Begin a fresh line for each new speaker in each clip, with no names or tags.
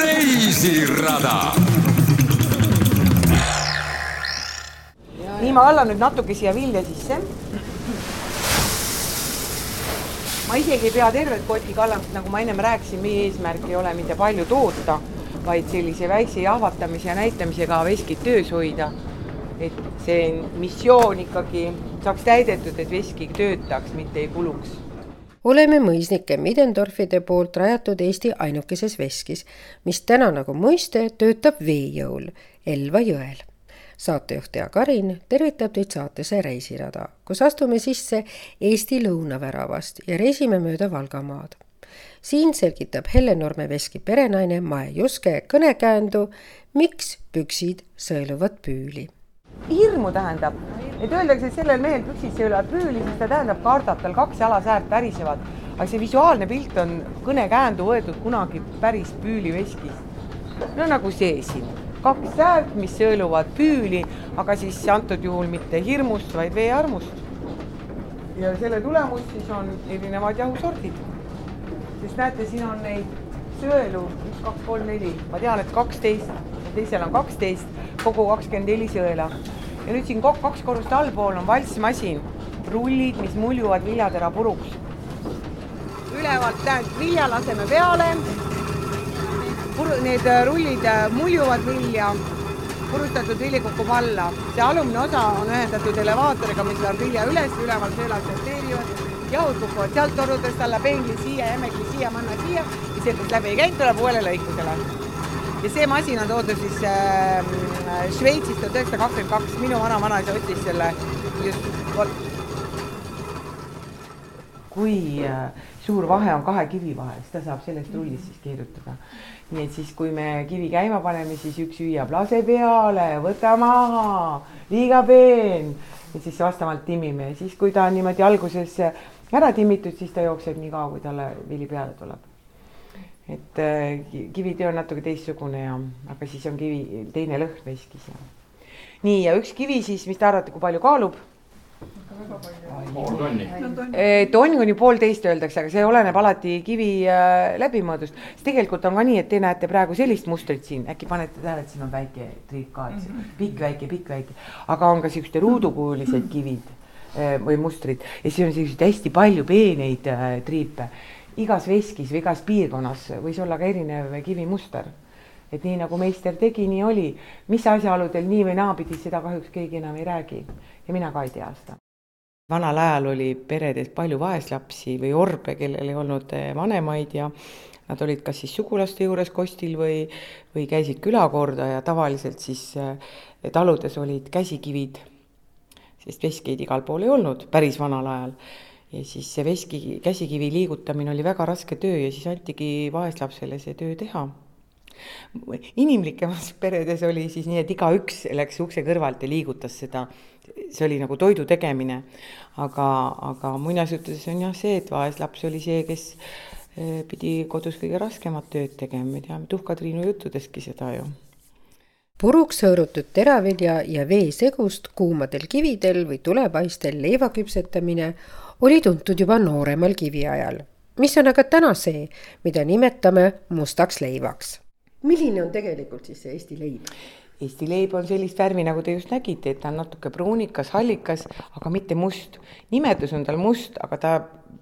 reisirada.
nii, ma vallan nüüd natuke siia vilja sisse. ma isegi ei pea tervet kotti kallama, nagu ma ennem rääkisin, meie eesmärk ei ole mitte palju toota, vaid sellise väikse jahvatamise ja näitamisega veskit töös hoida. et see missioon ikkagi saaks täidetud, et veskik töötaks, mitte ei kuluks
oleme mõisnike Middendorfide poolt rajatud Eesti ainukeses veskis, mis täna nagu muiste töötab vee jõul Elva jõel saatejuht Tea Karin tervitab teid saatesse Reisirada, kus astume sisse Eesti lõunaväravast ja reisime mööda Valgamaad. siin selgitab Helle-Norme Veski perenaine Mae Juske kõnekäändu, miks püksid sõeluvad püüli.
Hirmu tähendab, et öeldakse, et sellel mehel püksid sõeluvad püüli, siis ta tähendab, kardab, tal kaks jalasäärt värisevad. aga see visuaalne pilt on kõnekäändu võetud kunagi päris püüliveskist. no nagu see siin kaks säärt, mis sõeluvad püüli, aga siis antud juhul mitte hirmust, vaid veearmust. ja selle tulemus siis on erinevad jahusordid. sest näete, siin on neid sõelu üks, kaks, kolm, neli, ma tean, et kaksteist, teisel on kaksteist, kogu kakskümmend neli sõela. ja nüüd siin kaks korrust allpool on valssmasin, rullid, mis muljuvad viljatera puruks. ülevalt tähendab vilja laseme peale need äh, rullid äh, muljuvad vilja, purustatud vili kukub alla. see alumine osa on ühendatud elevaatoriga, mis läheb vilja üles, üleval söölas sorteerivad, jahud kukuvad sealt torudest alla, peegli siia, jämekli siia, manna siia. Ja sealt läbi ei käinud, tuleb uuele lõikusele. ja see masin on toodud siis äh, Šveitsist tuhat üheksasada kakskümmend kaks, minu vana-vanaisa ostis selle just kui äh, suur vahe on kahe kivi vahel, ta saab sellest rullist siis keerutada. Nii et siis, kui me kivi käima paneme, siis üks hüüab lase peale, võta maha, liiga peen. ja siis vastavalt timmime ja siis, kui ta on niimoodi alguses ära timmitud, siis ta jookseb nii kaua, kui talle vili peale tuleb. et äh, kivitöö on natuke teistsugune ja, aga siis on kivi teine lõhn veskis ja. nii ja üks kivi siis, mis te arvate, kui palju kaalub?
pool tonni.
tonn kuni poolteist öeldakse, aga see oleneb alati kivi äh, läbimõõdust. tegelikult on ka nii, et te näete praegu sellist mustrit siin, äkki panete tähele, et siin on väike triip ka, eks ju, mhm. pikk, väike, pikk, väike, aga on ka siuksed ruudukujulised kivid või mustrid. Ja siis on selliseid hästi palju peeneid äh, triipe. igas veskis või igas piirkonnas võis olla ka erinev kivimuster. Et nii nagu meister tegi, nii oli. mis asjaoludel nii või naapidi, seda kahjuks keegi enam ei räägi. Ja mina ka ei tea seda. Vanal ajal oli peredes palju vaeslapsi või orbe, kellel ei olnud eh, vanemaid ja nad olid kas siis sugulaste juures kostil või, või käisid külakorda ja tavaliselt siis taludes olid käsikivid, sest veskeid igal pool ei olnud päris vanal ajal. ja siis see veski, käsikivi liigutamine oli väga raske töö ja siis antigi vaeslapsele see töö teha inimlikemas peredes oli siis nii, et igaüks läks ukse kõrvalt ja liigutas seda see oli nagu toidu tegemine. aga, aga muinasjuttudes on jah see, et vaeslaps oli see, kes eh, pidi kodus kõige raskemat tööd tegema, me teame Tuhka-Triinu juttudestki seda ju
puruks hõõrutud teravilja ja veesegust kuumadel kividel või tulepaistel leiva küpsetamine oli tuntud juba nooremal kiviajal, mis on aga täna see, mida nimetame mustaks leivaks. milline on tegelikult siis see Eesti leib?
Eesti leib on sellist värvi, nagu te just nägite, et ta on natuke pruunikas, hallikas, aga mitte must. nimetus on tal must, aga ta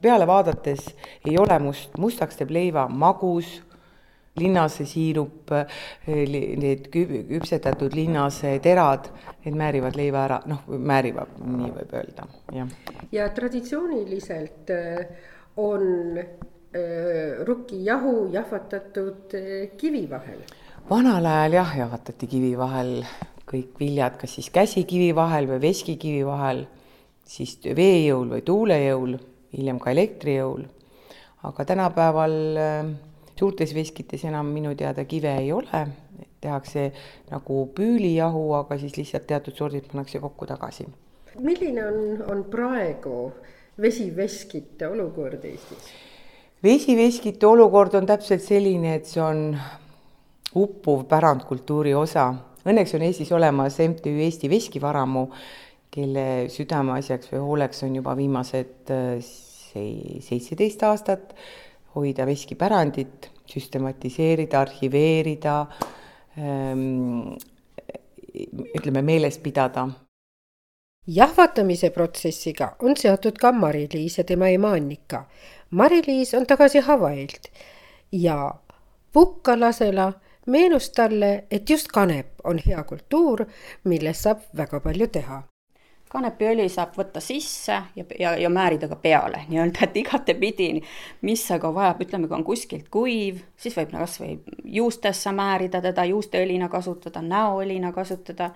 peale vaadates ei ole must, mustaks teeb leiva magus, linnase siirup, need küpsetatud linnase terad, need määrivad leiva ära, noh, määrivad, nii võib öelda, jah.
ja traditsiooniliselt äh, on äh, rukkijahu jahvatatud kivi vahel
vanal ajal jah, jahvatati kivi vahel kõik viljad, kas siis käsikivi vahel või veskikivi vahel, siis veejõul või tuulejõul, hiljem ka elektrijõul. aga tänapäeval äh, suurtes veskites enam minu teada kive ei ole, tehakse nagu püülijahu, aga siis lihtsalt teatud sordid pannakse kokku tagasi.
milline on, on praegu vesiveskite olukord Eestis?
vesiveskite olukord on täpselt selline, et see on uppuv pärandkultuuri osa. Õnneks on Eestis olemas MTÜ Eesti Veskivaramu, kelle südameasjaks või hooleks on juba viimased äh, seitseteist aastat hoida veskipärandit, süstematiseerida, arhiveerida, ähm, ütleme, meeles pidada
jahvatamise protsessiga on seotud ka Mari-Liis ja tema ema Annika. Mari-Liis on tagasi Hawaiilt ja Pukkalasela meenus talle, et just kanep on hea kultuur, millest saab väga palju teha
kanepiõli saab võtta sisse ja, ja, ja määrida ka peale. Nii-öelda, et igatepidi, mis aga vajab, ütleme, kui on kuskilt kuiv, siis võib kas või juustesse määrida teda, juusteõlina kasutada, näoõlina kasutada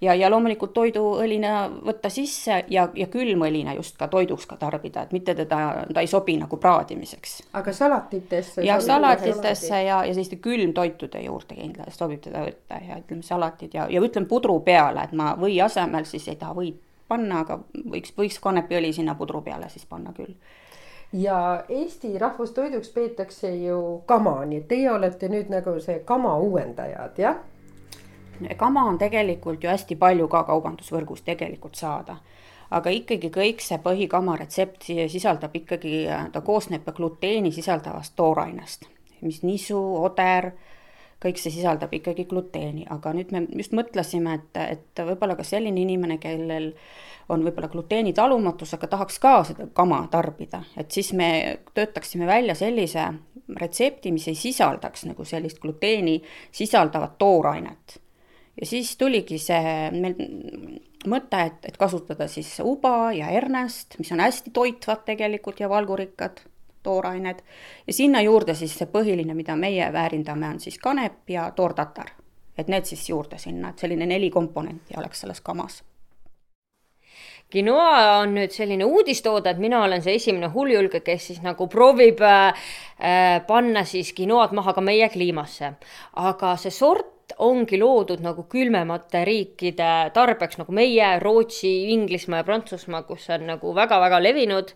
ja, ja loomulikult toiduõlina võtta sisse ja, ja külmõlina just ka toiduks ka tarbida, et mitte teda, ta ei sobi nagu praadimiseks.
aga salatitesse?
ja salatitesse ja, ja selliste külmtoitude juurde kindlasti sobib teda võtta ja ütleme, salatid ja, ja ütleme pudru peale, et ma või asemel siis ei taha võid panna, aga võiks, võiks kanepiõli sinna pudru peale siis panna küll
ja Eesti rahvustoiduks peetakse ju kama, nii et teie olete nüüd nagu see kama uuendajad, jah?
Kama on tegelikult ju hästi palju ka kaubandusvõrgus tegelikult saada. aga ikkagi kõik see põhikama retsept sisaldab ikkagi, ta koosneb gluteeni sisaldavast toorainest, mis nisu, oder, kõik see sisaldab ikkagi gluteeni, aga nüüd me just mõtlesime, et, et võib-olla ka selline inimene, kellel on võib-olla gluteeni talumatus, aga tahaks ka seda kama tarbida, et siis me töötaksime välja sellise retsepti, mis ei sisaldaks nagu sellist gluteeni sisaldavat toorainet ja siis tuligi see meil mõte, et, et kasutada siis uba ja hernest, mis on hästi toitvad tegelikult ja valgurikkad toorained. ja sinna juurde siis see põhiline, mida meie väärindame, on siis kanep ja toortatar. et need siis juurde sinna, et selline neli komponenti oleks selles kamas
Quinoa on nüüd selline uudistoode, et mina olen see esimene hulljulge, kes siis nagu proovib äh, panna siis quinoad maha ka meie kliimasse. aga see sort ongi loodud nagu külmemate riikide tarbeks nagu meie, Rootsi, Inglismaa ja Prantsusmaa, kus on nagu väga-väga levinud.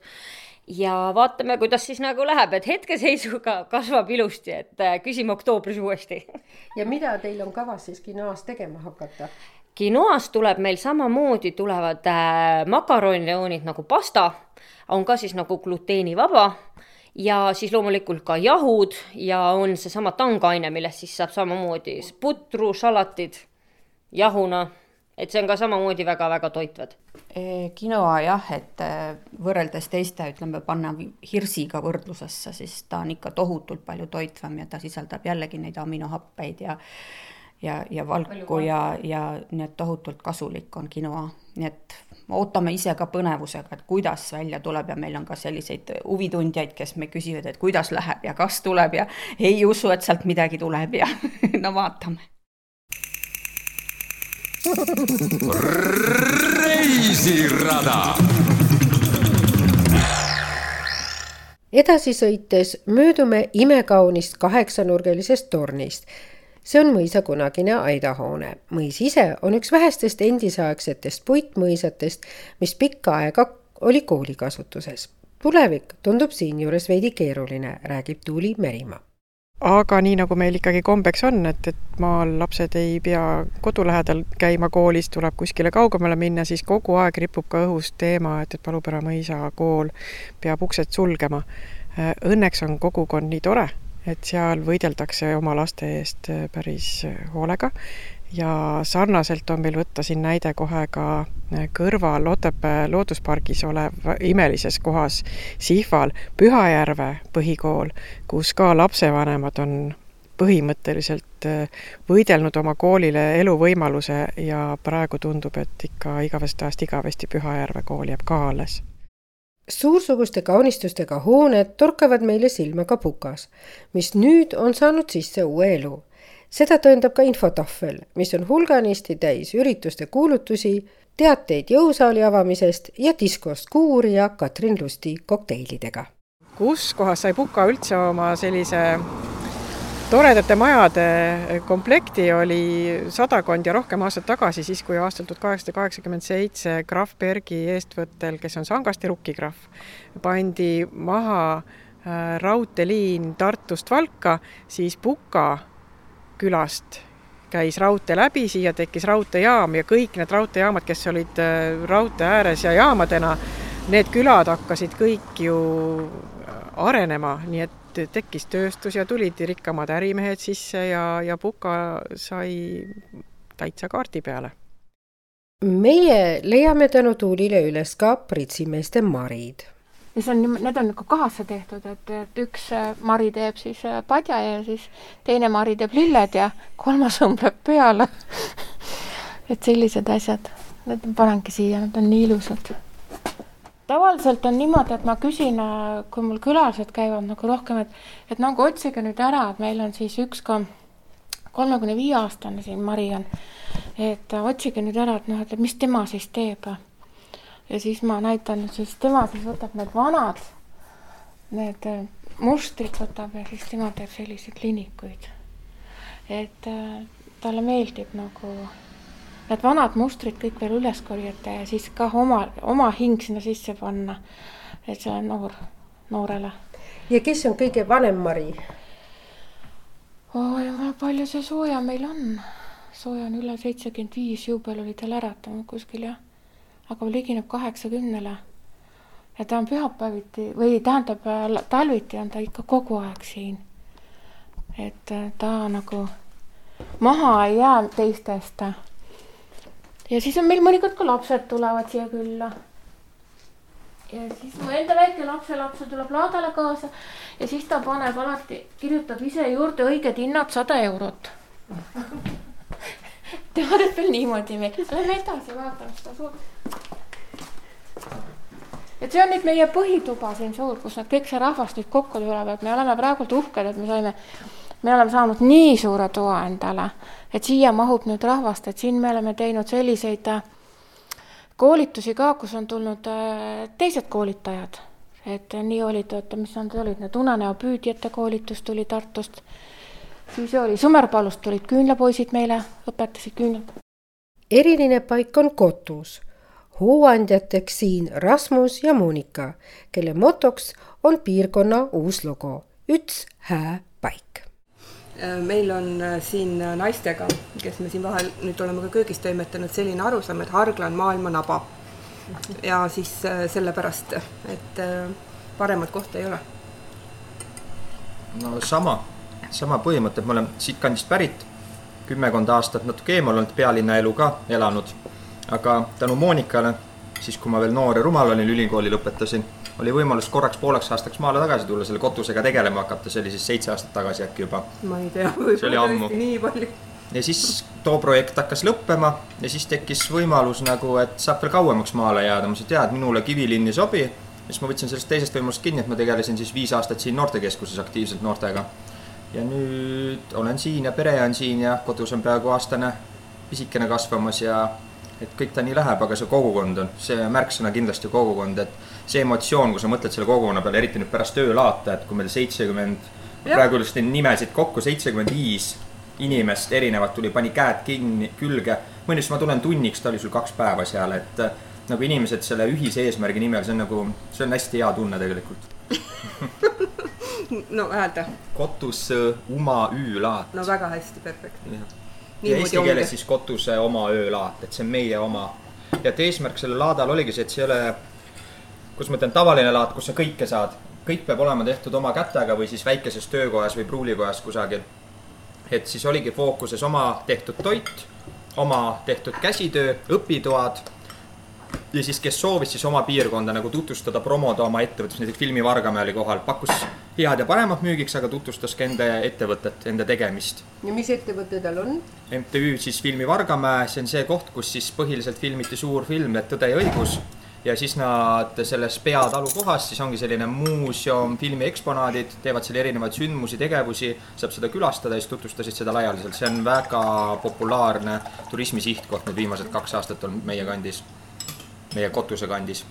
ja vaatame, kuidas siis nagu läheb, et hetkeseisuga kasvab ilusti, et äh, küsime oktoobris uuesti.
ja mida teil on kavas siis quinoast tegema hakata?
quinoast tuleb meil samamoodi, tulevad äh, makaronioonid nagu pasta, on ka siis nagu gluteenivaba ja siis loomulikult ka jahud ja on seesama tangaine, millest siis saab samamoodi putru, salatid jahuna, et see on ka samamoodi väga-väga toitvad.
Quinoa jah, et äh, võrreldes teiste, ütleme, panna hirsiga võrdlusesse, siis ta on ikka tohutult palju toitvam ja ta sisaldab jällegi neid aminohappeid ja ja, ja valku ja, ja nii et tohutult kasulik on quinoa, nii et ootame ise ka põnevusega, et kuidas välja tuleb ja meil on ka selliseid huvitundjaid, kes me küsivad, et kuidas läheb ja kas tuleb ja ei usu, et sealt midagi tuleb ja no vaatame.
reisirada edasi sõites möödume imekaunist kaheksanurgelisest tornist see on mõisa kunagine aidahoone. mõis ise on üks vähestest endisaegsetest puitmõisatest, mis pikka aega oli kooli kasutuses. tulevik tundub siinjuures veidi keeruline, räägib Tuuli Merimaa
aga nii, nagu meil ikkagi kombeks on, et, et maal lapsed ei pea kodu lähedal käima koolis, tuleb kuskile kaugemale minna, siis kogu aeg ripub ka õhus teema, et, et Palupera mõisa kool peab uksed sulgema. Õnneks on kogukond nii tore et seal võideldakse oma laste eest äh, päris äh, hoolega. Ja sarnaselt on meil võtta siin näide kohe ka äh, kõrval Otepää looduspargis olev imelises kohas Sihval Pühajärve põhikool, kus ka lapsevanemad on põhimõtteliselt võidelnud oma koolile eluvõimaluse ja praegu tundub, et ikka igavesest ajast igavesti Pühajärve kool jääb ka alles
suursuguste kaunistustega hooned torkavad meile silma ka Pukas, mis nüüd on saanud sisse uue elu. seda tõendab ka infotahvel, mis on hulganisti täis ürituste kuulutusi, teateid jõusaali avamisest ja diskost kuurija Katrin Lusti kokteilidega.
kus kohas sai Puka üldse oma sellise toredate majade komplekti oli sadakond ja rohkem aastat tagasi, siis kui aastal tuhat kaheksasada kaheksakümmend seitse krahv Bergi eestvõttel, kes on Sangasti rukkikrahv, pandi maha äh, raudteeliin Tartust Valka, siis Puka külast käis raudtee läbi, siia tekkis raudteejaam ja kõik need raudteejaamad, kes olid äh, raudtee ääres ja jaamadena, need külad hakkasid kõik ju arenema, nii et tekkis tööstus ja tulid rikkamad ärimehed sisse ja, ja Puka sai täitsa kaardi peale.
meie leiame tänu Tuulile üles ka pritsimeeste marid.
Mis on, need on nagu kaasa tehtud, et, et üks äh, mari teeb siis äh, padja ja siis teine mari teeb lilled ja kolmas õmbleb peale. Et sellised asjad, need panengi siia, nad on nii ilusad tavaliselt on niimoodi, et ma küsin, äh, kui mul külalised käivad nagu rohkem, et, et nagu otsige nüüd ära, et meil on siis üks ka kolmekümne viie aastane siin Mari on. et äh, otsige nüüd ära, et noh, et mis tema siis teeb. ja siis ma näitan, siis tema siis võtab need vanad, need äh, mustrid võtab ja siis tema teeb selliseid linikuid. et talle meeldib nagu need vanad mustrid kõik veel üles korjata ja siis ka oma, oma hing sinna sisse panna. et see on noor, noorele.
ja kes on kõige vanem Mari?
oi, palju see sooja meil on. sooja on üle seitsekümmend viis, juubel oli tal äratanud kuskil jah. aga ligineb kaheksakümnele. ja ta on pühapäeviti või tähendab talviti on ta ikka kogu aeg siin. et ta nagu maha ei jää teistest ja siis on meil mõnikord ka lapsed tulevad siia külla. ja siis mu enda väike lapselaps tuleb laadale kaasa ja siis ta paneb alati, kirjutab ise juurde õiged hinnad sada eurot tema teeb veel niimoodi meil, lähme edasi, vaatame seda suurt. et see on nüüd meie põhituba siin suur, kus nad kõik see rahvas nüüd kokku tuleb, et me oleme praegult uhked, et me saime me oleme saanud nii suure toa endale, et siia mahub nüüd rahvast, et siin me oleme teinud selliseid äh, koolitusi ka, kus on tulnud äh, teised koolitajad. et nii olid, oota, mis nad olid, need unenäopüüdjate koolitus tuli Tartust, siis oli Sõmerpalust tulid küünlapoisid meile, õpetasid küünlat.
eriline paik on Kotus hooandjateks siin Rasmus ja Monika, kelle motoks on piirkonna uus logo, üts hää
meil on äh, siin äh, naistega, kes me siin vahel nüüd oleme ka köögis toimetanud, selline arusaam, et hargla on maailma naba. ja siis sellepärast, et paremat kohta ei ole.
no sama, sama põhimõte, et ma olen siitkandist pärit, kümmekond aastat natuke eemal olnud, pealinnaelu ka elanud, aga tänu Monikale, siis kui ma veel noor ja rumal olin, ülikooli lõpetasin oli võimalus korraks pooleks aastaks maale tagasi tulla, selle kotusega tegelema hakata, see oli siis seitse aastat tagasi äkki juba.
ma ei tea, võib-olla tõesti nii palju.
ja siis too projekt hakkas lõppema ja siis tekkis võimalus nagu, et saab veel kauemaks maale jääda, ma ütlesin, et jaa, et minule Kivilinn ei sobi. siis ma võtsin sellest teisest võimalusest kinni, et ma tegelesin siis viis aastat siin noortekeskuses aktiivselt noortega. ja nüüd olen siin ja pere on siin ja kodus on peaaegu aastane pisikene kasvamas ja et kõik ta nii läheb, aga see kogukond on, see märksõna kindlasti kogukond, et see emotsioon, kui sa mõtled selle kogukonna peale, eriti nüüd pärast töölaata, et kui meil seitsekümmend, praegu just neid nimesid kokku, seitsekümmend viis inimest erinevat tuli, pani käed kinni, külge. mõni ütles, ma tulen tunniks, ta oli sul kaks päeva seal, et nagu inimesed selle ühise eesmärgi nimel, see on nagu, see on hästi hea tunne tegelikult
no häälda.
Kotus Uma Üülaat.
no väga hästi, perfekt.
ja eesti keeles siis Kotuse oma öölaat, et see on meie oma. ja et eesmärk sellel laadal oligi see, et see ei ole kus ma ütlen, tavaline laat, kus sa kõike saad, kõik peab olema tehtud oma kätega või siis väikeses töökojas või pruulikojas kusagil. et siis oligi fookuses oma tehtud toit, oma tehtud käsitöö, õpitoad ja siis, kes soovis siis oma piirkonda nagu tutvustada, promoda oma ettevõtlust, näiteks Filmi Vargamäe oli kohal, pakkus head ja paremat müügiks, aga tutvustas ka enda ettevõtet, enda tegemist.
ja mis ettevõte tal on?
MTÜ siis Filmi Vargamäe, see on see koht, kus siis põhiliselt filmiti suur film Tõde ja õigus ja siis nad selles peatalu kohas, siis ongi selline muuseum, filmi eksponaadid, teevad seal erinevaid sündmusi, tegevusi, saab seda külastada ja siis tutvustasid seda laialdaselt, see on väga populaarne turismi sihtkoht nüüd viimased kaks aastat on meie kandis, meie Kotuse kandis.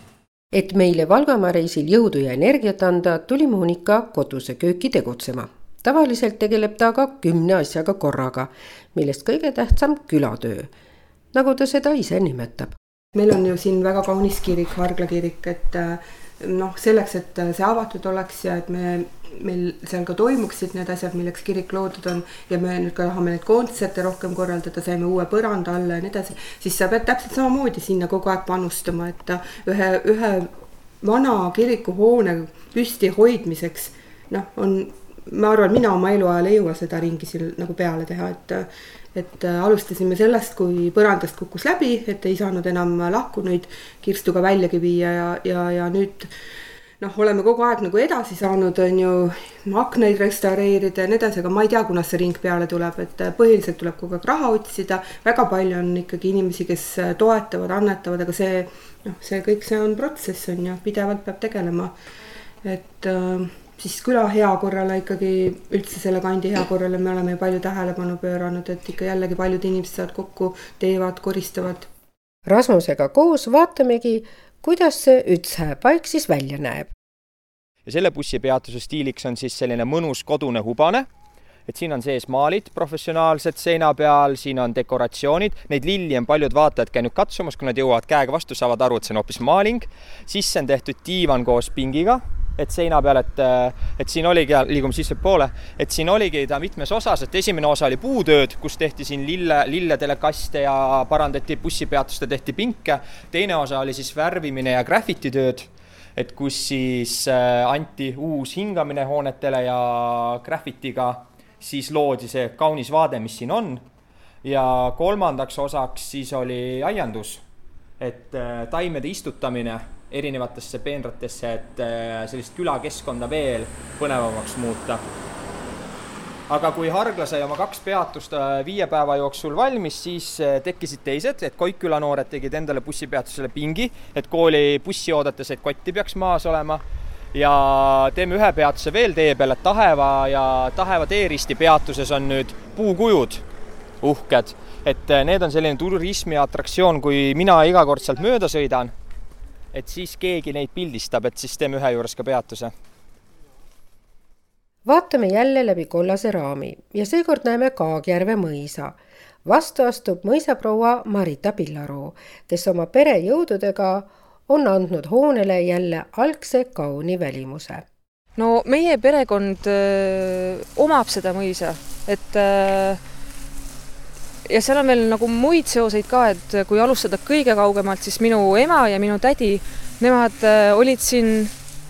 et meile Valgamaa reisil jõudu ja energiat anda, tuli Monika Kotuse kööki tegutsema. Tavaliselt tegeleb ta aga kümne asjaga korraga, millest kõige tähtsam külatöö, nagu ta seda ise nimetab
meil on ju siin väga kaunis kirik, Vargla kirik, et äh, noh, selleks, et äh, see avatud oleks ja et me, meil seal ka toimuksid need asjad, milleks kirik loodud on ja me nüüd ka tahame neid kontserte rohkem korraldada, saime uue põranda alla ja nii edasi, siis sa pead täpselt samamoodi sinna kogu aeg panustama, et äh, ühe, ühe vana kirikuhoone püsti hoidmiseks noh, on, ma arvan, mina oma eluajal ei jõua seda ringi siin nagu peale teha, et et äh, alustasime sellest, kui põrandast kukkus läbi, et ei saanud enam lahkunuid kirstuga väljagi viia ja, ja, ja nüüd noh, oleme kogu aeg nagu edasi saanud, on ju, aknaid restaureerida ja nii edasi, aga ma ei tea, kunas see ring peale tuleb, et äh, põhiliselt tuleb kogu aeg raha otsida. väga palju on ikkagi inimesi, kes äh, toetavad, annetavad, aga see noh, see kõik, see on protsess on ju, pidevalt peab tegelema. et äh, siis küla heakorrale ikkagi, üldse selle kandi heakorrale me oleme ju palju tähelepanu pööranud, et ikka jällegi paljud inimesed saavad kokku, teevad, koristavad.
Rasmusega koos vaatamegi, kuidas see Ütshää paik siis välja näeb.
ja selle bussipeatuse stiiliks on siis selline mõnus kodune hubane et siin on sees maalid professionaalsed seina peal, siin on dekoratsioonid, neid lilli on paljud vaatajad käinud katsumas, kui nad jõuavad käega vastu, saavad aru, et see on hoopis maaling. sisse on tehtud diivan koos pingiga et seina peal, et, et siin oligi, liigume sissepoole, et siin oligi ta mitmes osas, et esimene osa oli puutööd, kus tehti siin lille, lilledele kaste ja parandati bussipeatuste, tehti pinke. teine osa oli siis värvimine ja graffititööd, et kus siis äh, anti uus hingamine hoonetele ja graffitiga siis loodi see kaunis vaade, mis siin on. ja kolmandaks osaks siis oli aiandus, et äh, taimede istutamine erinevatesse peenratesse, et äh, sellist külakeskkonda veel põnevamaks muuta. aga kui Hargla sai oma kaks peatust äh, viie päeva jooksul valmis, siis äh, tekkisid teised, et Koikküla noored tegid endale bussipeatusele pingi, et kooli bussi oodates, et kotti peaks maas olema ja teeme ühe peatuse veel tee peal, et Taheva ja Taheva teeristi peatuses on nüüd puukujud uhked, et need on selline turismiatraktsioon, kui mina iga kord sealt mööda sõidan et siis keegi neid pildistab, et siis teeme ühe juures ka peatuse.
vaatame jälle läbi kollase raami ja seekord näeme Kaagjärve mõisa. vastu astub mõisaproua Marita Pillaroo, kes oma pere jõududega on andnud hoonele jälle algse kauni välimuse.
no meie perekond öö, omab seda mõisa, et öö, ja seal on veel nagu muid seoseid ka, et kui alustada kõige kaugemalt, siis minu ema ja minu tädi, nemad äh, olid siin,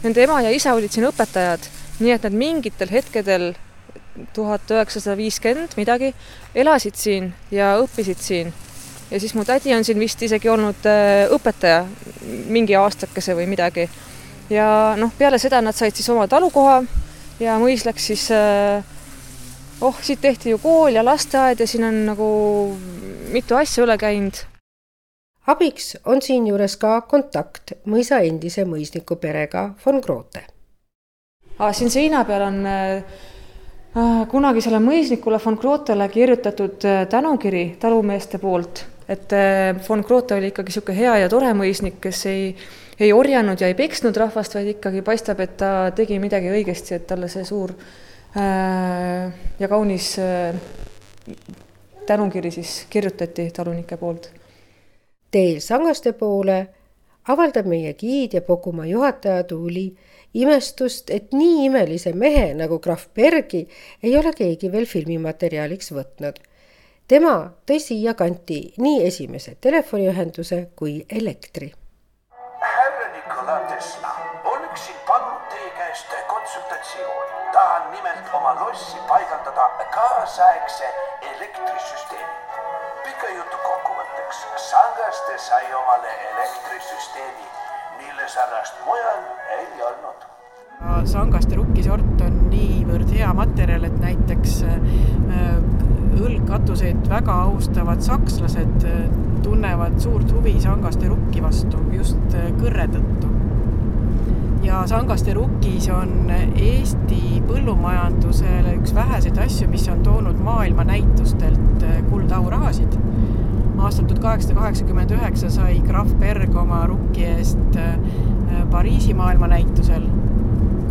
nende ema ja isa olid siin õpetajad, nii et nad mingitel hetkedel tuhat üheksasada viiskümmend midagi, elasid siin ja õppisid siin. ja siis mu tädi on siin vist isegi olnud äh, õpetaja mingi aastakese või midagi. ja noh, peale seda nad said siis oma talukoha ja mõis läks siis äh, oh, siit tehti ju kool ja lasteaed ja siin on nagu mitu asja üle käinud.
abiks on siinjuures ka kontakt mõisa endise mõisniku perega von Grote.
siin seina peal on äh, kunagisele mõisnikule von Grotele kirjutatud äh, tänukiri talumeeste poolt, et äh, von Grote oli ikkagi niisugune hea ja tore mõisnik, kes ei, ei orjanud ja ei peksnud rahvast, vaid ikkagi paistab, et ta tegi midagi õigesti, et talle see suur Äh, ja kaunis äh, tänukiri siis kirjutati talunike poolt.
teel Sangaste poole avaldab meie giid ja Pokumaa juhataja Tuuli imestust, et nii imelise mehe nagu krahv Bergi ei ole keegi veel filmimaterjaliks võtnud. tema tõi siia kanti nii esimese telefoniühenduse kui elektri.
härra Nikola Tesla, oleksin palunud teie käest konsultatsiooni tahan nimelt oma lossi paigaldada kaasaegse elektrisüsteemi. pika jutu kokkuvõtteks, Sangaste sai omale elektrisüsteemi, mille sarnast mujal ei olnud.
Sangaste rukkisort on niivõrd hea materjal, et näiteks äh, õlgkatuseid väga austavad sakslased äh, tunnevad suurt huvi Sangaste rukki vastu just äh, kõrre tõttu ja Sangaste Rukis on Eesti põllumajandusele üks väheseid asju, mis on toonud maailmanäitustelt äh, kuldauarahasid. aastal tuhat kaheksasada kaheksakümmend üheksa sai Graf Berg oma rukki eest äh, Pariisi maailmanäitusel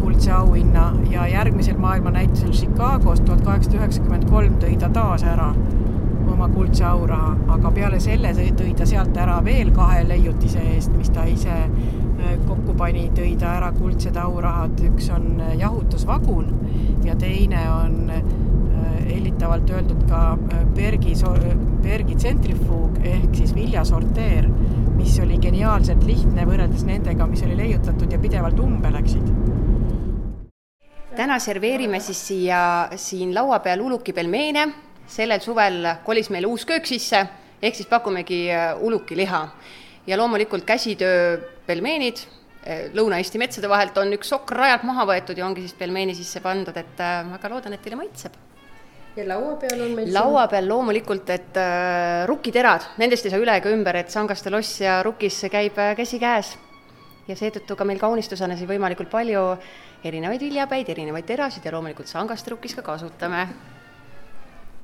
kuldse auhinna ja järgmisel maailmanäitusel Chicagos tuhat kaheksasada üheksakümmend kolm tõi ta taas ära oma kuldse auraha, aga peale selle tõi ta sealt ära veel kahe leiutise eest, mis ta ise kokku pani, tõi ta ära kuldsed aurahad, üks on äh, jahutusvagun ja teine on hellitavalt äh, öeldud ka Bergi, Bergi tsentrifuug ehk siis viljasorteer,
mis oli geniaalselt lihtne võrreldes nendega, mis oli leiutatud ja pidevalt umbe läksid.
Täna serveerime siis siia, siin laua peal uluki pelmeene, sellel suvel kolis meile uus köök sisse, ehk siis pakumegi äh, ulukiliha. Ja loomulikult käsitöö pelmeenid, äh, Lõuna-Eesti metsade vahelt on üks sokk rajalt maha võetud ja ongi siis pelmeeni sisse pandud, et äh, väga loodan, et teile maitseb
ja laua peal on meil
laua peal loomulikult, et äh, rukkiterad, nendest ei saa üle ega ümber, et sangaste loss ja rukis käib käsikäes. ja seetõttu ka meil kaunistusena siin võimalikult palju erinevaid viljapäid, erinevaid terasid ja loomulikult sangaste rukis ka kasutame.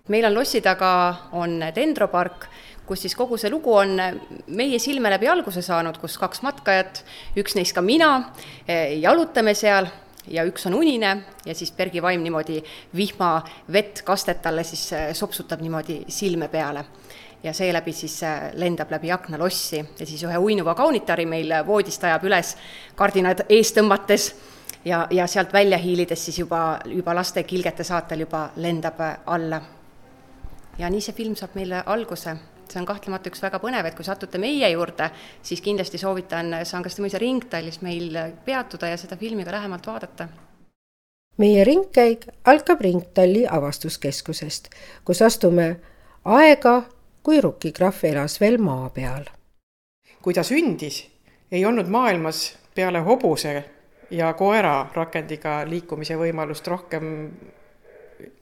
meil on lossi taga, on dendropark, kus siis kogu see lugu on meie silme läbi alguse saanud, kus kaks matkajat, üks neist ka mina, jalutame seal ja üks on unine ja siis Bergi vaim niimoodi vihmavett kastet talle siis sopsutab niimoodi silme peale ja seeläbi siis lendab läbi akna lossi ja siis ühe uinuva kaunitari meil voodist ajab üles kardinad ees tõmmates ja, ja sealt välja hiilides siis juba, juba laste kilgete saatel juba lendab alla. ja nii see film saab meile alguse see on kahtlemata üks väga põnev, et kui satute meie juurde, siis kindlasti soovitan Sangaste mõisa ringtallis meil peatuda ja seda filmi ka lähemalt vaadata.
meie ringkäik algab Ringtalli avastuskeskusest, kus astume aega, kui Rukkikrahv elas veel maa peal.
kui ta sündis, ei olnud maailmas peale hobuse ja koera rakendiga liikumise võimalust rohkem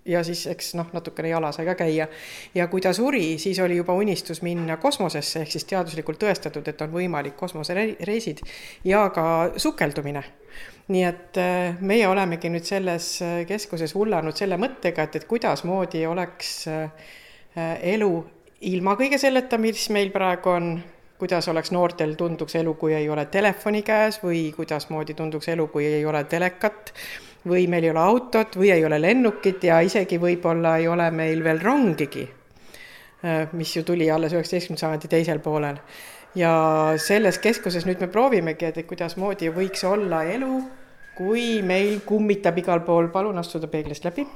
ja siis eks noh, natukene jala sai ka käia. ja kui ta suri, siis oli juba unistus minna kosmosesse, ehk siis teaduslikult tõestatud, et on võimalik kosmosereisid ja ka sukeldumine. nii et äh, meie olemegi nüüd selles äh, keskuses hullanud selle mõttega, et, et kuidasmoodi oleks äh, elu ilma kõige selleta, mis meil praegu on, kuidas oleks noortel tunduks elu, kui ei ole telefoni käes või kuidasmoodi tunduks elu, kui ei ole telekat või meil ei ole autot või ei ole lennukit ja isegi võib-olla ei ole meil veel rongigi, mis ju tuli alles üheksateistkümnenda sajandi teisel poolel. ja selles keskuses nüüd me proovimegi, et kuidasmoodi võiks olla elu, kui meil kummitab igal pool, palun astuda peeglist läbi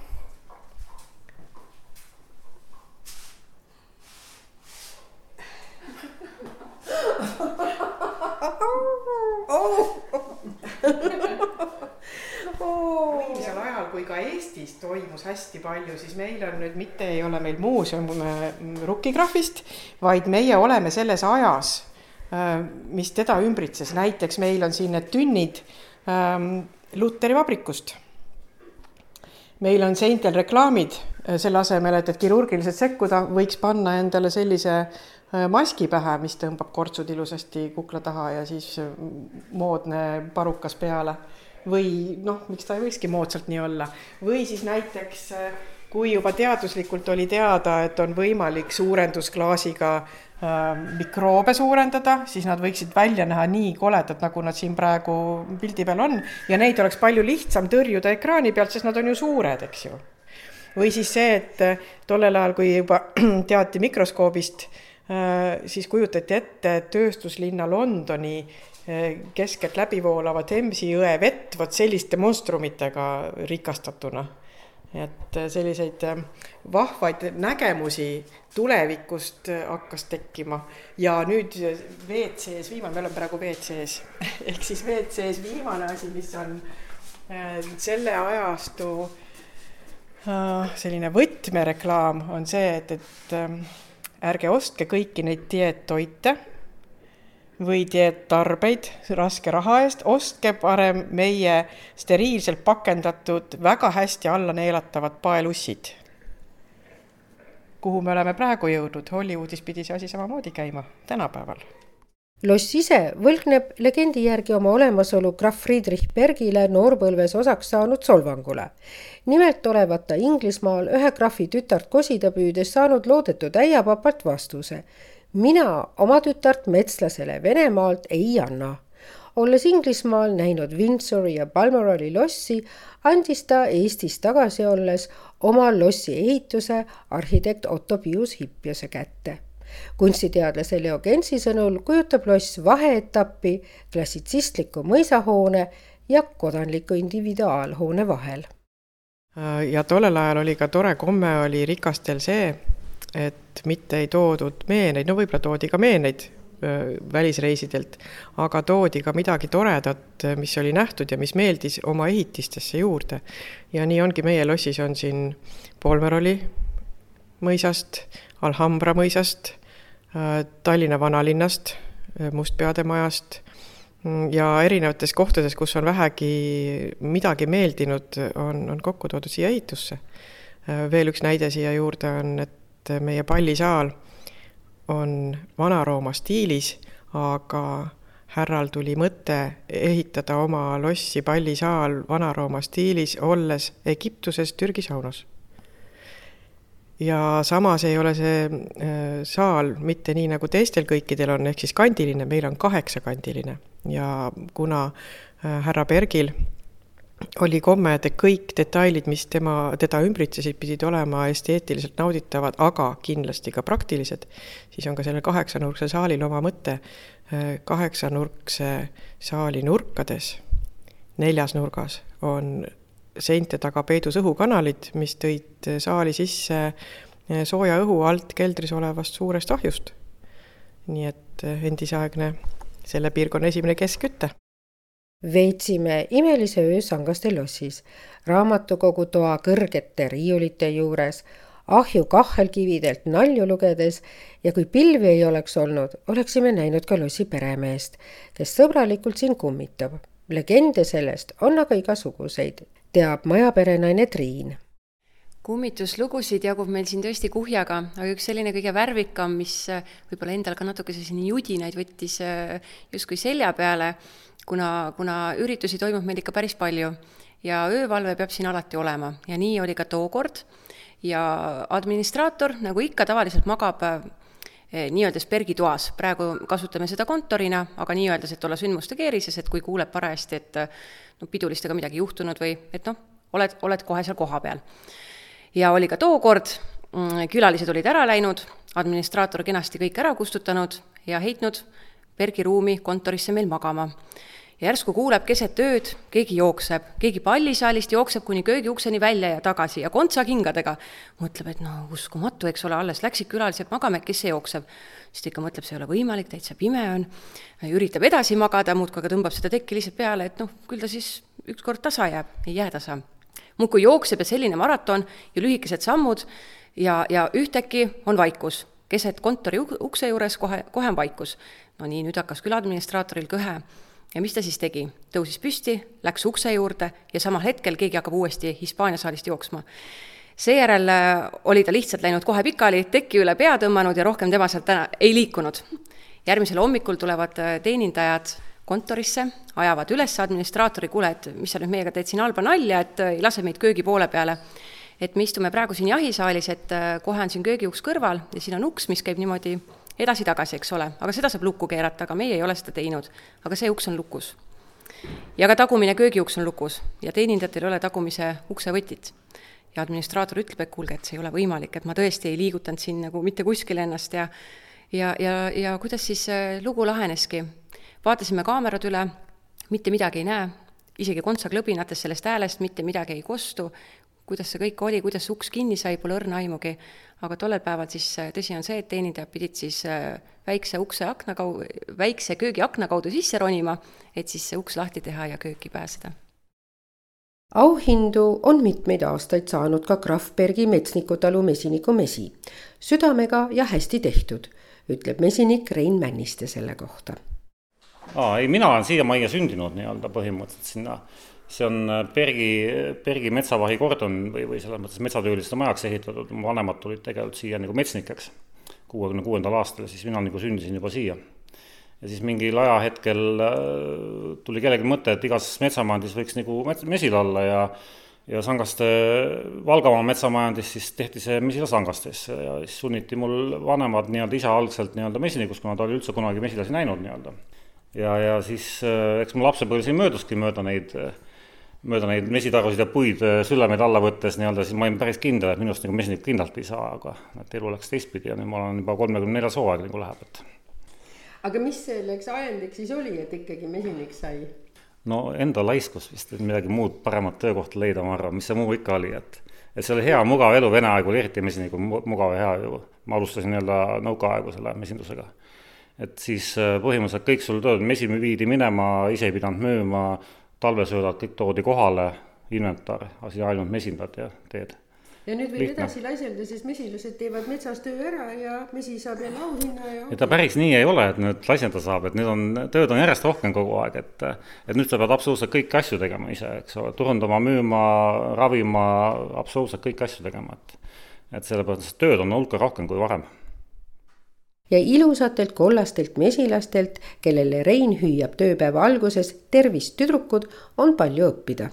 võimsal ajal, kui ka Eestis toimus hästi palju, siis meil on nüüd mitte ei ole meil muuseum Rukkikrahvist, vaid meie oleme selles ajas, äh, mis teda ümbritses, näiteks meil on siin need tünnid ähm, Luteri vabrikust. meil on seintel reklaamid, äh, selle asemel, et, et kirurgiliselt sekkuda, võiks panna endale sellise äh, maski pähe, mis tõmbab kortsud ilusasti kukla taha ja siis moodne parukas peale või noh, miks ta ei võikski moodsalt nii olla, või siis näiteks kui juba teaduslikult oli teada, et on võimalik suurendusklaasiga äh, mikroobe suurendada, siis nad võiksid välja näha nii koledad, nagu nad siin praegu pildi peal on ja neid oleks palju lihtsam tõrjuda ekraani pealt, sest nad on ju suured, eks ju. või siis see, et tollel ajal, kui juba teati mikroskoobist äh,, siis kujutati ette tööstuslinna Londoni keskelt läbi voolava Themsi jõe vett vot selliste monstrumitega rikastatuna. et selliseid äh, vahvaid nägemusi tulevikust äh, hakkas tekkima. Ja nüüd WC-s viimane, me oleme praegu WC-s. Ehk siis WC-s viimane asi, mis on äh, selle ajastu selline võtmereklaam on see, et, et ärge ostke kõiki neid dieettoite või dieettarbeid raske raha eest, ostke parem meie steriilselt pakendatud, väga hästi alla neelatavad paelussid. kuhu me oleme praegu jõudnud, Hollywoodis pidi see asi samamoodi käima tänapäeval.
loss ise võlgneb legendi järgi oma olemasolu krahv Friedrich Bergile noorpõlves osaks saanud solvangule. nimelt olevat ta Inglismaal ühe krahvi tütart kosida püüdes saanud loodetud äiapapalt vastuse mina oma tütart metslasele Venemaalt ei anna. olles Inglismaal näinud Windsori ja Balmorali lossi, andis ta Eestis tagasi olles oma lossi ehituse arhitekt Otto Pius Hippiuse kätte kunstiteadlase Leo Gensi sõnul kujutab loss vaheetappi klassitsistliku mõisahoone ja kodanliku individuaalhoone vahel.
ja tollel ajal oli ka tore komme oli rikastel see, et mitte ei toodud meeneid, no võib-olla toodi ka meeneid, välisreisidelt, aga toodi ka midagi toredat, mis oli nähtud ja mis meeldis oma ehitistesse juurde. ja nii ongi, meie lossis on siin Polmeroli mõisast, Alhambra mõisast, Tallinna vanalinnast, Mustpeade majast mm, ja erinevates kohtades, kus on vähegi midagi meeldinud, on, on kokku toodud siia ehitusse. veel üks näide siia juurde on, et meie pallisaal on Vana-Rooma stiilis, aga härral tuli mõte ehitada oma lossi pallisaal Vana-Rooma stiilis, olles Egiptuses Türgi saunas. ja samas ei ole see äh, saal mitte nii, nagu teistel kõikidel on, ehk siis kandiline, meil on kaheksakandiline ja kuna äh, härra Bergil oli komme, et kõik detailid, mis tema, teda ümbritsesid, pidid olema esteetiliselt nauditavad, aga kindlasti ka praktilised, siis on ka sellel kaheksanurksel saalil oma mõte. kaheksanurkse saali nurkades, neljas nurgas, on seinte taga peidus õhukanalid, mis tõid saali sisse sooja õhu alt keldris olevast suurest ahjust. nii et endisaegne selle piirkonna esimene keskküte
veetsime imelise öö Sangaste lossis, raamatukogu toa kõrgete riiulite juures, ahju kahhelkividelt nalju lugedes ja kui pilvi ei oleks olnud, oleksime näinud ka lossi peremeest, kes sõbralikult siin kummitab. legende sellest on aga igasuguseid, teab majaperenaine Triin
kummituslugusid jagub meil siin tõesti kuhjaga, aga üks selline kõige värvikam, mis võib-olla endal ka natukese siin judinaid võttis justkui selja peale kuna, kuna üritusi toimub meil ikka päris palju ja öövalve peab siin alati olema. Ja nii oli ka tookord. Ja administraator, nagu ikka, tavaliselt magab eh, nii-öeldes pergitoas, praegu kasutame seda kontorina, aga nii-öeldes, et olla sündmuste keerises, et kui kuuleb parajasti, et no pidulistega midagi juhtunud või et noh, oled, oled kohe seal kohapeal. ja oli ka tookord, mm, külalised olid ära läinud, administraator kenasti kõik ära kustutanud ja heitnud Bergi ruumi kontorisse meil magama ja järsku kuuleb keset ööd, keegi jookseb, keegi pallisaalist jookseb kuni köögiukseni välja ja tagasi ja kontsakingadega. mõtleb, et no uskumatu, eks ole, alles läksid külalised magama, kes see jookseb. siis ta ikka mõtleb, see ei ole võimalik, täitsa pime on. üritab edasi magada, muudkui aga tõmbab seda tekki lihtsalt peale, et noh, küll ta siis ükskord tasa jääb, ei jää tasa. muudkui jookseb ja selline maraton ja lühikesed sammud ja, ja ühtäkki on vaikus keset kontori ukse juures kohe, kohe on vaikus. No nii, nüüd hakkas küll administraatoril kõhe ja mis ta siis tegi? tõusis püsti, läks ukse juurde ja samal hetkel keegi hakkab uuesti Hispaania saalist jooksma. seejärel äh, oli ta lihtsalt läinud kohe pikali, teki üle pea tõmmanud ja rohkem tema sealt täna ei liikunud. järgmisel hommikul tulevad äh, teenindajad kontorisse, ajavad üles administraatori, kuule, et mis sa nüüd meiega teed siin halba nalja, et äh, ei lase meid köögi poole peale. et me istume praegu siin jahisaalis, et kohe on siin köögiuks kõrval ja siin on uks, mis käib niimoodi edasi-tagasi, eks ole, aga seda saab lukku keerata, aga meie ei ole seda teinud. aga see uks on lukus. ja ka tagumine köögiuks on lukus ja teenindajatel ei ole tagumise ukse võtit. ja administraator ütleb, et kuulge, et see ei ole võimalik, et ma tõesti ei liigutanud siin nagu mitte kuskile ennast ja ja, ja, ja kuidas siis äh, lugu laheneski. vaatasime kaamerad üle, mitte midagi ei näe, isegi kontsaklõbinates sellest häälest mitte midagi ei kostu, kuidas see kõik oli, kuidas uks kinni sai, pole õrna aimugi, aga tollel päeval siis äh, tõsi on see, et teenindajad pidid siis äh, väikse ukse akna kau-, väikse köögiakna kaudu sisse ronima, et siis see uks lahti teha ja kööki pääseda.
auhindu on mitmeid aastaid saanud ka Krahvbergi metsnikutalu mesiniku mesi. südamega ja hästi tehtud, ütleb mesinik Rein Männiste selle kohta.
aa, ei, mina olen siiamaani sündinud nii-öelda põhimõtteliselt sinna see on äh, Bergi, Bergi metsavahi kordon või, või selles mõttes metsatööliste majaks ehitatud, mu vanemad tulid tegelikult siia nagu metsnikeks kuuekümne kuuendal aastal, siis mina nagu sündisin juba siia. ja siis mingil ajahetkel äh, tuli kellelgi mõte, et igas metsamajandis võiks nagu mesil olla ja ja Sangaste, Valgamaa metsamajandis siis tehti see mesila Sangastesse ja siis sunniti mul vanemad nii-öelda isa algselt nii-öelda mesinikuks, kuna ta oli üldse kunagi mesilasi näinud nii-öelda. ja, ja siis äh, eks mu lapsepõlv siin mööduski mööda neid äh, mööda neid mesitarusid ja puid äh, sülemeid alla võttes nii-öelda, siis ma olin päris kindel, et minust nagu mesinik kindlalt ei saa, aga et elu läks teistpidi ja nüüd ma olen juba kolmekümne neljas hooaeg nagu läheb, et.
aga mis selleks ajendiks siis oli, et ikkagi mesinik sai?
no enda laiskus vist, et midagi muud paremat töökohta leida, ma arvan, mis see muu ikka oli, et et see oli hea, mugav elu, Vene aeg oli eriti mesiniku mugav ja hea ju. ma alustasin nii-öelda nõukaaegu selle mesindusega. et siis äh, põhimõtteliselt kõik sul tööd, mesi viidi minema, ise ei pidanud müüma, talvesöödad kõik toodi kohale, inventar, asi ainult mesindad ja teed
ja nüüd võin Lihtne. edasi laiselda, sest mesilased teevad metsas töö ära ja mesi saab jälle auhinna ja.
et ta päris nii ei ole, et nüüd laisenda saab, et nüüd on, tööd on järjest rohkem kogu aeg, et. et nüüd sa pead absoluutselt kõiki asju tegema ise, eks ole, turundama, müüma, ravima, absoluutselt kõiki asju tegema, et. et sellepärast tööd on hulka rohkem kui varem
ja ilusatelt kollastelt mesilastelt, kellele Rein hüüab tööpäeva alguses tervist, tüdrukud, on palju õppida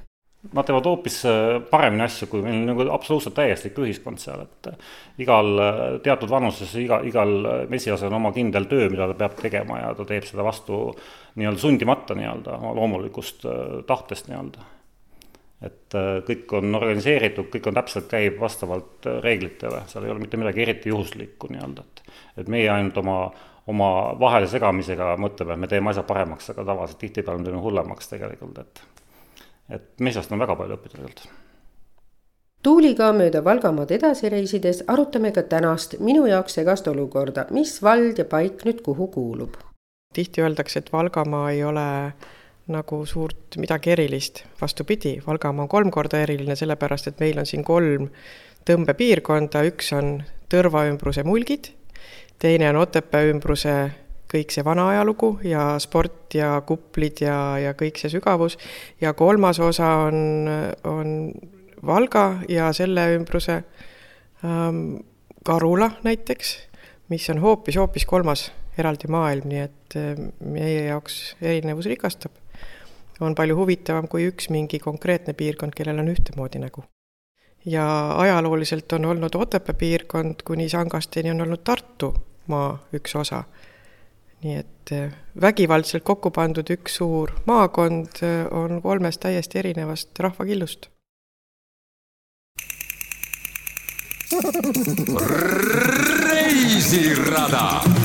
Nad teevad hoopis äh, paremini asju, kui meil nagu absoluutselt täieslik ühiskond seal, et äh, igal äh, teatud vanuses, iga, igal mesilasel on oma kindel töö, mida ta peab tegema ja ta teeb seda vastu nii-öelda sundimata nii-öelda, oma loomulikust tahtest nii-öelda. Et kõik on organiseeritud, kõik on täpselt, käib vastavalt reeglitele, seal ei ole mitte midagi eriti juhuslikku nii-öelda, et et meie ainult oma oma vahele segamisega mõtleme, et me teeme asja paremaks, aga tavaliselt tihtipeale me teeme hullemaks tegelikult, et et metsast on väga palju õppida tegelikult.
Tuuliga mööda Valgamaad edasi reisides arutame ka tänast minu jaoks segast olukorda, mis vald ja paik nüüd kuhu kuulub.
tihti öeldakse, et Valgamaa ei ole nagu suurt midagi erilist, vastupidi, Valgamaa on kolm korda eriline, sellepärast et meil on siin kolm tõmbepiirkonda, üks on Tõrva ümbruse mulgid, teine on Otepää ümbruse kõik see vana ajalugu ja sport ja kuplid ja, ja kõik see sügavus. ja kolmas osa on, on Valga ja selle ümbruse ähm, Karula näiteks, mis on hoopis-hoopis kolmas eraldi maailm, nii et äh, meie jaoks erinevus rikastab. On palju huvitavam kui üks mingi konkreetne piirkond, kellel on ühtemoodi nägu. ja ajalooliselt on olnud Otepää piirkond kuni Sangasteni on olnud Tartumaa üks osa nii et äh, vägivaldselt kokku pandud üks suur maakond äh, on kolmest täiesti erinevast rahvakillust.
reisirada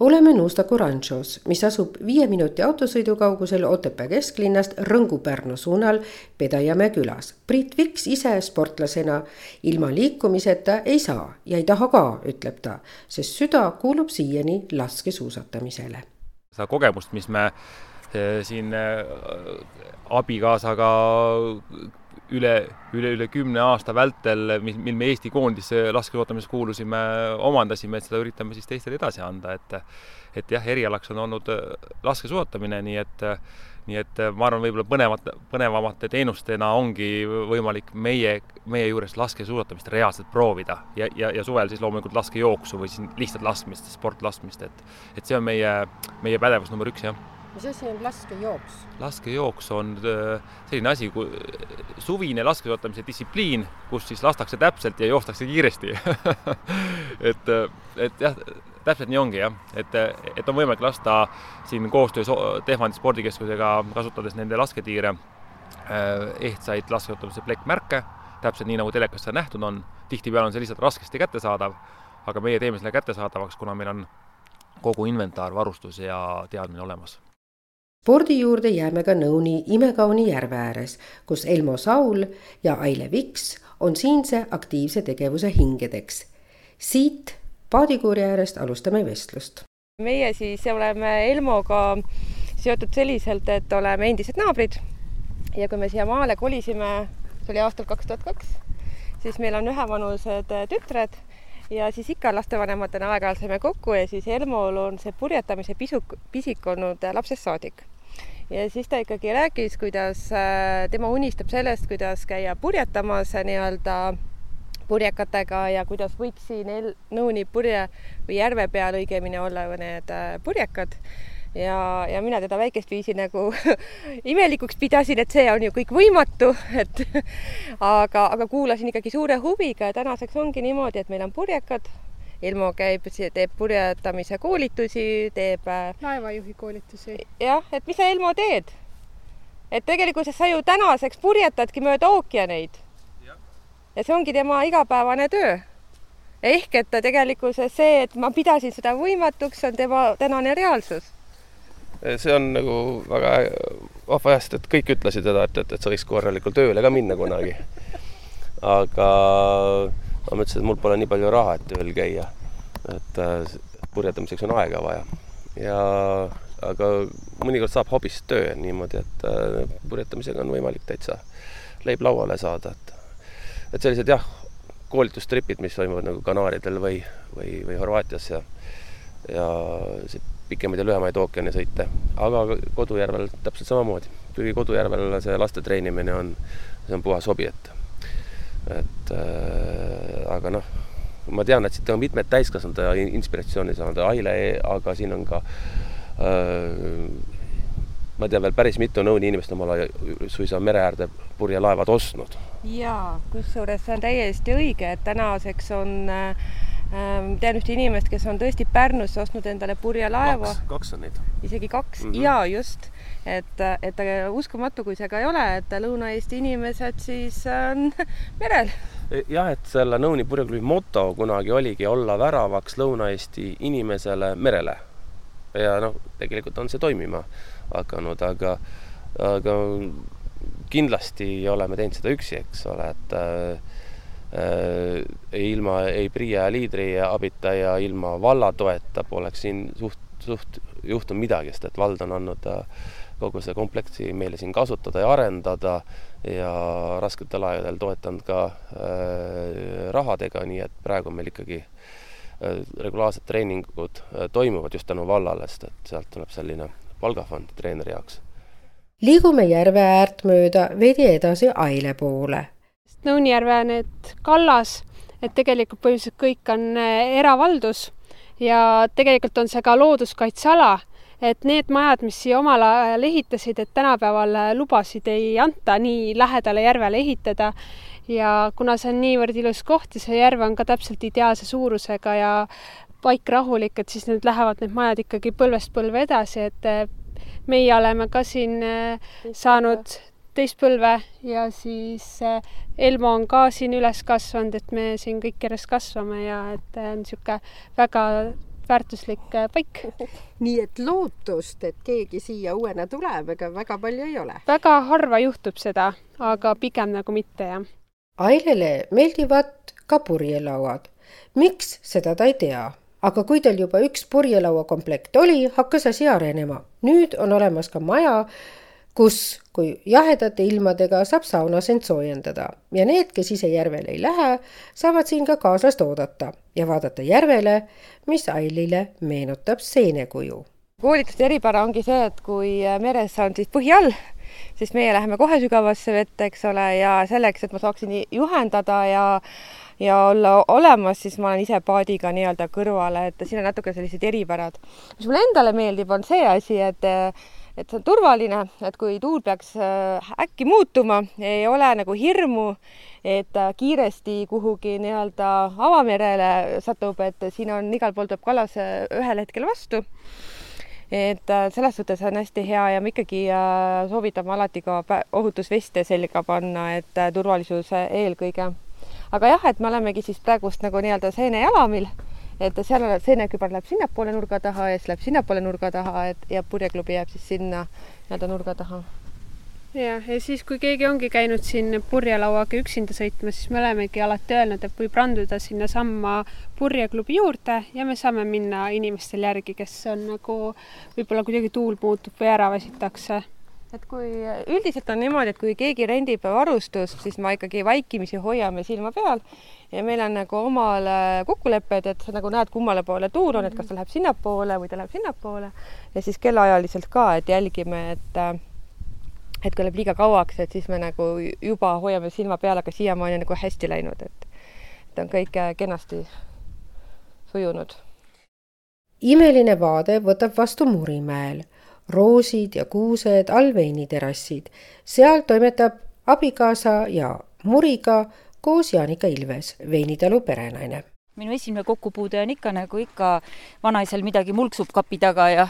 oleme Nuustaku ranšos, mis asub viie minuti autosõidu kaugusel Otepää kesklinnast Rõngu-Pärnu suunal Pedajamäe külas. Priit Viks ise sportlasena ilma liikumiseta ei saa ja ei taha ka, ütleb ta, sest süda kuulub siiani laskesuusatamisele.
seda kogemust, mis me eh, siin eh, abikaasaga üle, üle, üle kümne aasta vältel, mil, mil me Eesti koondise laskesuusatamises kuulusime, omandasime, et seda üritame siis teistele edasi anda, et et jah, erialaks on olnud äh, laskesuusatamine, nii et nii et ma arvan, võib-olla põnevat, põnevamate teenustena ongi võimalik meie, meie juures laskesuusatamist reaalselt proovida ja, ja, ja suvel siis loomulikult laskejooksu või siis lihtsalt laskmist, sportlaskmist, et et see on meie, meie pädevus number üks, jah
mis asi on laskejooks?
laskejooks on äh, selline asi, suvine laskesuusatamise distsipliin, kus siis lastakse täpselt ja joostakse kiiresti et, äh, et jah, täpselt nii ongi jah, et, et on võimalik lasta siin koostöös Tehvandi spordikeskusega, kasutades nende lasketiire, äh, ehtsaid laskesuusatamise plekkmärke, täpselt nii, nagu telekas seda nähtud on. tihtipeale on see lihtsalt raskesti kättesaadav, aga meie teeme selle kättesaadavaks, kuna meil on kogu inventar, varustus ja teadmine olemas
spordi juurde jääme ka Nõuni imekauni järve ääres, kus Elmo Saul ja Aile Viks on siinse aktiivse tegevuse hingedeks. siit paadikuuri äärest alustame vestlust.
meie siis oleme Elmoga seotud selliselt, et oleme endised naabrid ja kui me siia maale kolisime, see oli aastal kaks tuhat kaks, siis meil on ühevanused tütred ja siis ikka lastevanematena aeg-ajalt saime kokku ja siis Elmol on see purjetamise pisuk, pisik olnud lapsest saadik. Ja siis ta ikkagi rääkis, kuidas äh, tema unistab sellest, kuidas käia purjetamas nii-öelda purjekatega ja kuidas võiks siin Nõuni purje või järve peal õigemini olla need äh, purjekad ja, ja mina teda väikest viisi nagu imelikuks pidasin, et see on ju kõik võimatu, et aga, aga kuulasin ikkagi suure huviga ja tänaseks ongi niimoodi, et meil on purjekad Ilmo käib, teeb purjetamise koolitusi, teeb. Äh,
laevajuhi koolitusi.
jah, et mis sa, Ilmo, teed? et tegelikkuses sa ju tänaseks purjetadki mööda ookeaneid. ja see ongi tema igapäevane töö. ehk et tegelikkuses see, et ma pidasin seda võimatuks, on tema tänane reaalsus.
See on nagu väga vahva jah, sest et kõik ütlesid seda, et, et, et sa võiks korralikul tööle ka minna kunagi. aga ma mõtlesin, et mul pole nii palju raha, et tööl käia. et äh, purjetamiseks on aega vaja ja aga mõnikord saab hobist töö niimoodi, et äh, purjetamisega on võimalik täitsa leib lauale saada, et et sellised jah, koolitustripid, mis toimuvad nagu Kanaaridel või, või, või Horvaatias ja ja see pikemaid ja lühemaid ookeanisõite, aga Kodujärvel täpselt samamoodi. kuigi Kodujärvel see laste treenimine on, see on puhas hobi, et et äh, aga noh, ma tean, et siit on mitmed täiskasvanud inspiratsiooni saanud, Aile, aga siin on ka äh, ma tean veel päris mitu nõuni inimest omale suisa mere äärde purjelaevad ostnud.
jaa, kusjuures see on täiesti õige, et tänaseks on äh, tean ühte inimest, kes on tõesti Pärnusse ostnud endale purjelaeva.
kaks on neid.
isegi kaks mm, -hmm. ja just, et, et uskumatu, kui see ka ei ole, et Lõuna-Eesti inimesed siis on merel.
jah, et selle Nõuni purjeklubi moto kunagi oligi olla väravaks Lõuna-Eesti inimesele merele. ja noh, tegelikult on see toimima hakanud, aga, aga kindlasti oleme teinud seda üksi, eks ole, et äh, ilma ei PRIA liidri abita ja ilma valla toeta poleks siin suht, suht juhtunud midagi, sest et vald on andnud äh, kogu see kompleksi meile siin kasutada ja arendada ja rasketel aegadel toetanud ka äh, rahadega, nii et praegu meil ikkagi äh, regulaarsed treeningud äh, toimuvad just tänu vallale, sest et sealt tuleb selline palgafond treeneri jaoks.
liigume järve äärt mööda veidi edasi Aile poole.
Nõunijärve need kallas, et tegelikult põhimõtteliselt kõik on eh, eravaldus. Ja tegelikult on see ka looduskaitseala, et need majad, mis siia omal ajal ehitasid, et tänapäeval lubasid ei anta nii lähedale järvele ehitada. Ja kuna see on niivõrd ilus koht ja see järv on ka täpselt ideaalse suurusega ja paik rahulik, et siis nüüd lähevad need majad ikkagi põlvest põlve edasi, et eh, meie oleme ka siin eh, saanud teist põlve ja siis eh, Elmo on ka siin üles kasvanud, et me siin kõik järjest kasvame ja et on niisugune väga väärtuslik paik.
nii et lootust, et keegi siia uuena tuleb, ega väga palju ei ole?
väga harva juhtub seda, aga pigem nagu mitte, jah.
Ailele meeldivad ka purjelauad. miks, seda ta ei tea aga kui tal juba üks purjelauakomplekt oli, hakkas asi arenema. nüüd on olemas ka maja, kus, kui jahedate ilmadega saab saunas end soojendada ja need, kes ise järvele ei lähe, saavad siin ka kaaslast oodata ja vaadata järvele, mis Ailile meenutab seenekuju.
koolituste eripära ongi see, et kui meres on siis põhi all, siis meie läheme kohe sügavasse vette, eks ole, ja selleks, et ma saaksin juhendada ja ja olla olemas, siis ma olen ise paadiga nii-öelda kõrvale, et siin on natuke sellised eripärad. mis mulle endale meeldib, on see asi, et et see on turvaline, et kui tuul peaks äh, äkki muutuma, ei ole nagu hirmu, et kiiresti kuhugi nii-öelda avamerele satub, et siin on igal pool tuleb kallas äh, ühel hetkel vastu. Et äh, selles suhtes on hästi hea ja me ikkagi soovitame alati ka ohutusveste selga panna, et turvalisus eelkõige. Aga jah, et me olemegi siis praegust nagu nii-öelda seenejalamil, et seal seenekübar läheb sinnapoole nurga taha ja siis läheb sinnapoole nurga taha, et ja purjeklubi jääb siis sinna nii-öelda nurga taha.
Jah, ja siis, kui keegi ongi käinud siin purjelauaga üksinda sõitmas, siis me olemegi alati öelnud, et võib randuda sinnasamma purjeklubi juurde ja me saame minna inimestel järgi, kes on nagu võib-olla kuidagi tuul muutub või ära väsitakse
et kui üldiselt on niimoodi, et kui keegi rendib varustust, siis ma ikkagi vaikimisi hoiame silma peal ja meil on nagu omal kokkulepped, et sa nagu näed, kummale poole tuul on, et kas ta läheb sinnapoole või ta läheb sinnapoole ja siis kellaajaliselt ka, et jälgime, et et kui läheb liiga kauaks, et siis me nagu juba hoiame silma peal, aga siiamaani on nagu hästi läinud, et et on kõik kenasti sujunud.
imeline vaade võtab vastu Murimäel roosid ja kuused, allveiniterrassid. seal toimetab abikaasa ja Muriga koos Jaanika Ilves, veinitalu perenaine.
minu esimene kokkupuude on ikka nagu ikka vanaisal midagi mulksub kapi taga ja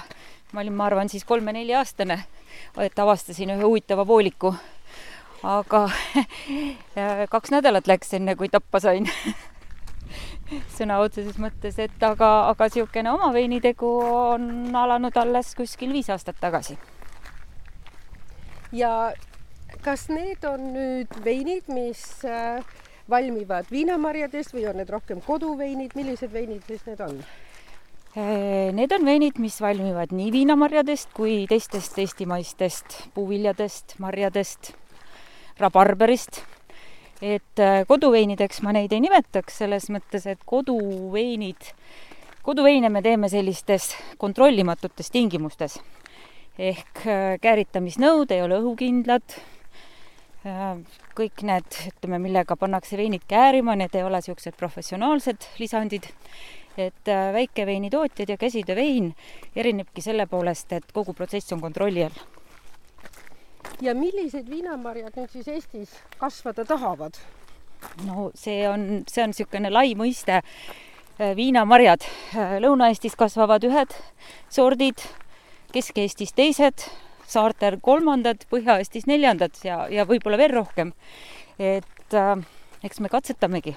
ma olin, ma arvan, siis kolme-nelja-aastane, et avastasin ühe huvitava vooliku. aga kaks nädalat läks enne, kui tappa sain sõna otseses mõttes, et aga, aga niisugune oma veinitegu on alanud alles kuskil viis aastat tagasi.
ja kas need on nüüd veinid, mis äh, valmivad viinamarjadest või on need rohkem koduveinid, millised veinid siis need on?
Äh, need on veinid, mis valmivad nii viinamarjadest kui teistest eestimaistest puuviljadest, marjadest, rabarberist. et äh, koduveinideks ma neid ei nimetaks, selles mõttes, et koduveinid, koduveine me teeme sellistes kontrollimatutes tingimustes. ehk kääritamisnõud ei ole õhukindlad, kõik need, ütleme, millega pannakse veinid käärima, need ei ole niisugused professionaalsed lisandid et äh, väikeveinitootjad ja käsitöövein erinebki selle poolest, et kogu protsess on kontrolli all.
ja millised viinamarjad nüüd siis Eestis kasvada tahavad?
no see on, see on niisugune lai mõiste. Äh, viinamarjad, äh, Lõuna-Eestis kasvavad ühed sordid, Kesk-Eestis teised, saartel kolmandad, Põhja-Eestis neljandad ja, ja võib-olla veel rohkem. et äh, eks me katsetamegi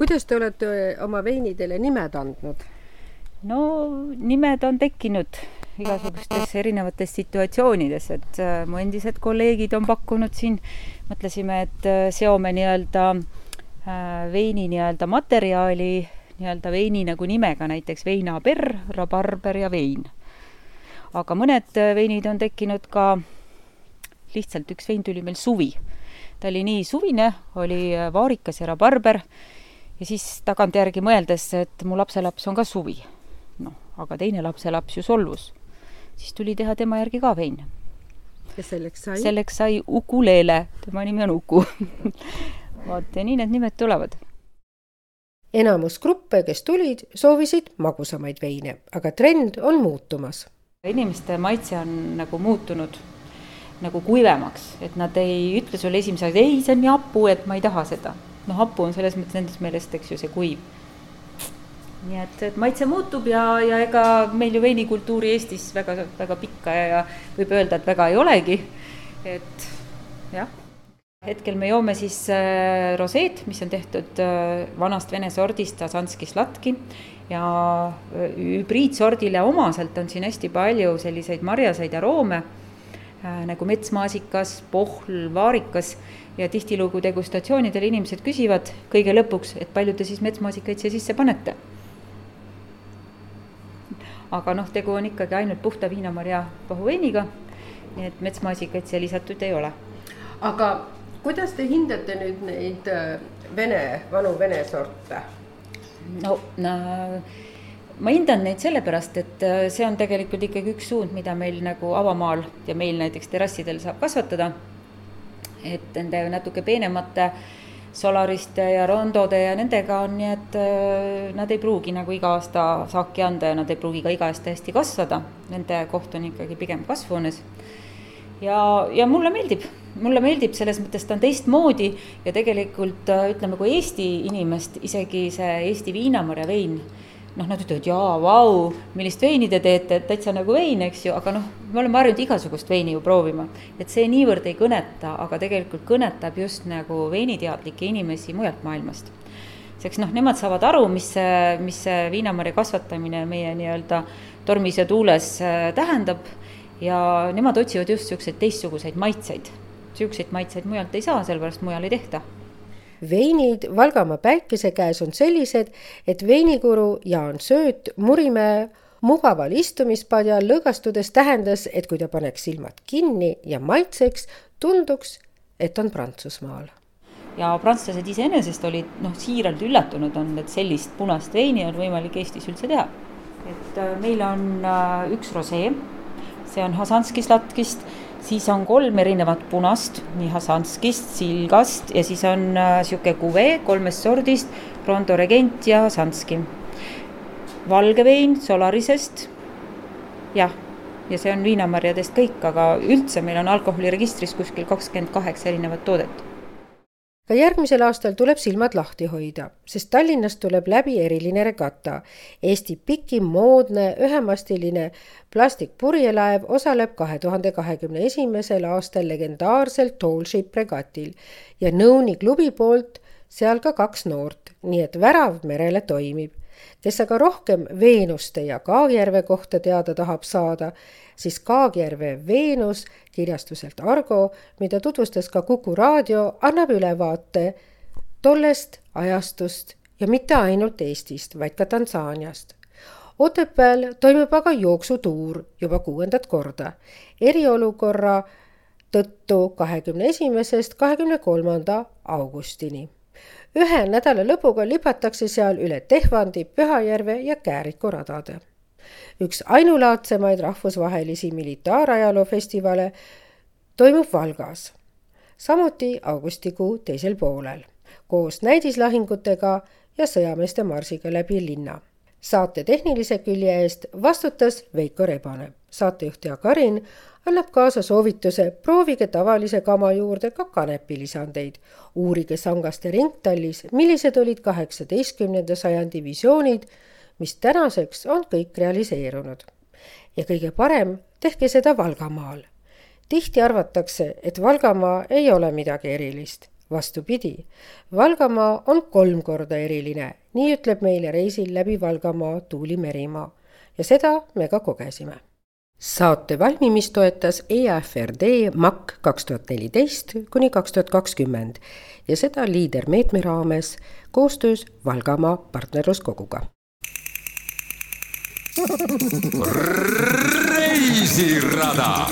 kuidas te olete oma veinidele nimed andnud?
no nimed on tekkinud igasugustes erinevates situatsioonides, et äh, mu endised kolleegid on pakkunud siin, mõtlesime, et äh, seome nii-öelda äh, veini nii-öelda materjali nii-öelda veini nagu nimega, näiteks veinaperr, rabarber ja vein. Aga mõned veinid on tekkinud ka, lihtsalt üks vein tuli meil suvi. ta oli nii suvine, oli vaarikas ja rabarber ja siis tagantjärgi mõeldes, et mu lapselaps on ka suvi. noh, aga teine lapselaps ju solvus. siis tuli teha tema järgi ka vein.
ja selleks sai?
selleks sai Ukulele, tema nimi on Uku vot ja nii need nimed tulevad.
enamus gruppe, kes tulid, soovisid magusamaid veine, aga trend on muutumas.
Inimeste maitse on nagu muutunud nagu kuivemaks, et nad ei ütle sulle esimese asja, ei, see on nii hapu, et ma ei taha seda noh, hapu on selles mõttes nendest meelest, eks ju, see kuiv. nii et, et maitse muutub ja, ja ega meil ju veinikultuuri Eestis väga, väga pikka ja, ja võib öelda, et väga ei olegi. et jah, hetkel me joome siis äh, roseed, mis on tehtud äh, vanast vene sordist Asanski slatki ja äh, hübriidsordile omaselt on siin hästi palju selliseid marjaseid aroome äh, nagu metsmaasikas, pohl, vaarikas ja tihtilugu degustatsioonidel inimesed küsivad kõige lõpuks, et palju te siis metsmaasikaid siia sisse panete. aga noh, tegu on ikkagi ainult puhta viinamarja pahuveiniga, nii et metsmaasikaid siia lisatud ei ole.
aga kuidas te hindate nüüd neid äh, vene, vanu vene sorte?
No äh, ma hindan neid sellepärast, et äh, see on tegelikult ikkagi üks suund, mida meil nagu avamaal ja meil näiteks terrassidel saab kasvatada et nende natuke peenemate Solariste ja Rondode ja nendega on nii, et äh, nad ei pruugi nagu iga aasta saaki anda ja nad ei pruugi ka iga aasta hästi kasvada. Nende koht on ikkagi pigem kasvuhoones. Ja, ja mulle meeldib, mulle meeldib selles mõttes, ta on teistmoodi ja tegelikult äh, ütleme, kui Eesti inimest isegi see Eesti viinamarja vein noh, nad ütlevad jaa, vau, millist veini te teete, et täitsa nagu vein, eks ju, aga noh, me oleme harjunud igasugust veini ju proovima. et see niivõrd ei kõneta, aga tegelikult kõnetab just nagu veiniteadlikke inimesi mujalt maailmast. sest noh, nemad saavad aru, mis see, mis see viinamarja kasvatamine meie nii-öelda tormis ja tuules äh, tähendab ja nemad otsivad just niisuguseid teistsuguseid maitseid. niisuguseid maitseid mujalt ei saa, sellepärast mujal ei tehta
veinid Valgamaa päikese käes on sellised, et veinikuru Jaan Sööt Murimäe mugaval istumispadjal lõõgastudes tähendas, et kui ta paneks silmad kinni ja maitseks, tunduks, et on Prantsusmaal.
ja prantslased iseenesest olid noh, siiralt üllatunud on, et sellist punast veini on võimalik Eestis üldse teha. et äh, meil on äh, üks rosee, see on Hasanski slatkist siis on kolm erinevat punast, nii Hasanskist, Silgast ja siis on niisugune äh, kuvee kolmest sordist, Rondo Regent ja Hasanski. valge vein Solarisest, jah, ja see on viinamarjadest kõik, aga üldse meil on alkoholiregistris kuskil kakskümmend kaheksa erinevat toodet
ka järgmisel aastal tuleb silmad lahti hoida, sest Tallinnast tuleb läbi eriline regata. Eesti pikim moodne ühemastiline plastikpurjelaev osaleb kahe tuhande kahekümne esimesel aastal legendaarsel Tallship regatil ja Nõuni klubi poolt seal ka kaks noort, nii et värav merele toimib. kes aga rohkem Veenuste ja Kaagjärve kohta teada tahab saada, siis Kaagjärve Veenus kirjastuselt Argo, mida tutvustas ka Kuku raadio, annab ülevaate tollest ajastust ja mitte ainult Eestist, vaid ka Tansaaniast. Otepääl toimub aga jooksutuur juba kuuendat korda. eriolukorra tõttu kahekümne esimesest kahekümne kolmanda augustini. ühe nädala lõpuga libatakse seal üle Tehvandi, Pühajärve ja Kääriku radade. Üks ainulaadsemaid rahvusvahelisi militaarajaloo festivale toimub Valgas, samuti augustikuu teisel poolel, koos näidislahingutega ja sõjameeste marsiga läbi linna. saate tehnilise külje eest vastutas Veiko Rebane, saatejuht Jaak Arin annab kaasa soovituse, proovige tavalise kama juurde ka kanepilisandeid. uurige Sangaste ringtallis, millised olid kaheksateistkümnenda sajandi visioonid, mis tänaseks on kõik realiseerunud. ja kõige parem, tehke seda Valgamaal. tihti arvatakse, et Valgamaa ei ole midagi erilist vastupidi, Valgamaa on kolm korda eriline, nii ütleb meile reisil läbi Valgamaa Tuuli Merimaa ja seda me ka kogesime saate valmimist toetas EAFRD MAK kaks tuhat neliteist kuni kaks tuhat kakskümmend ja seda liidermeetme raames koostöös Valgamaa partnerluskoguga.
Reisirada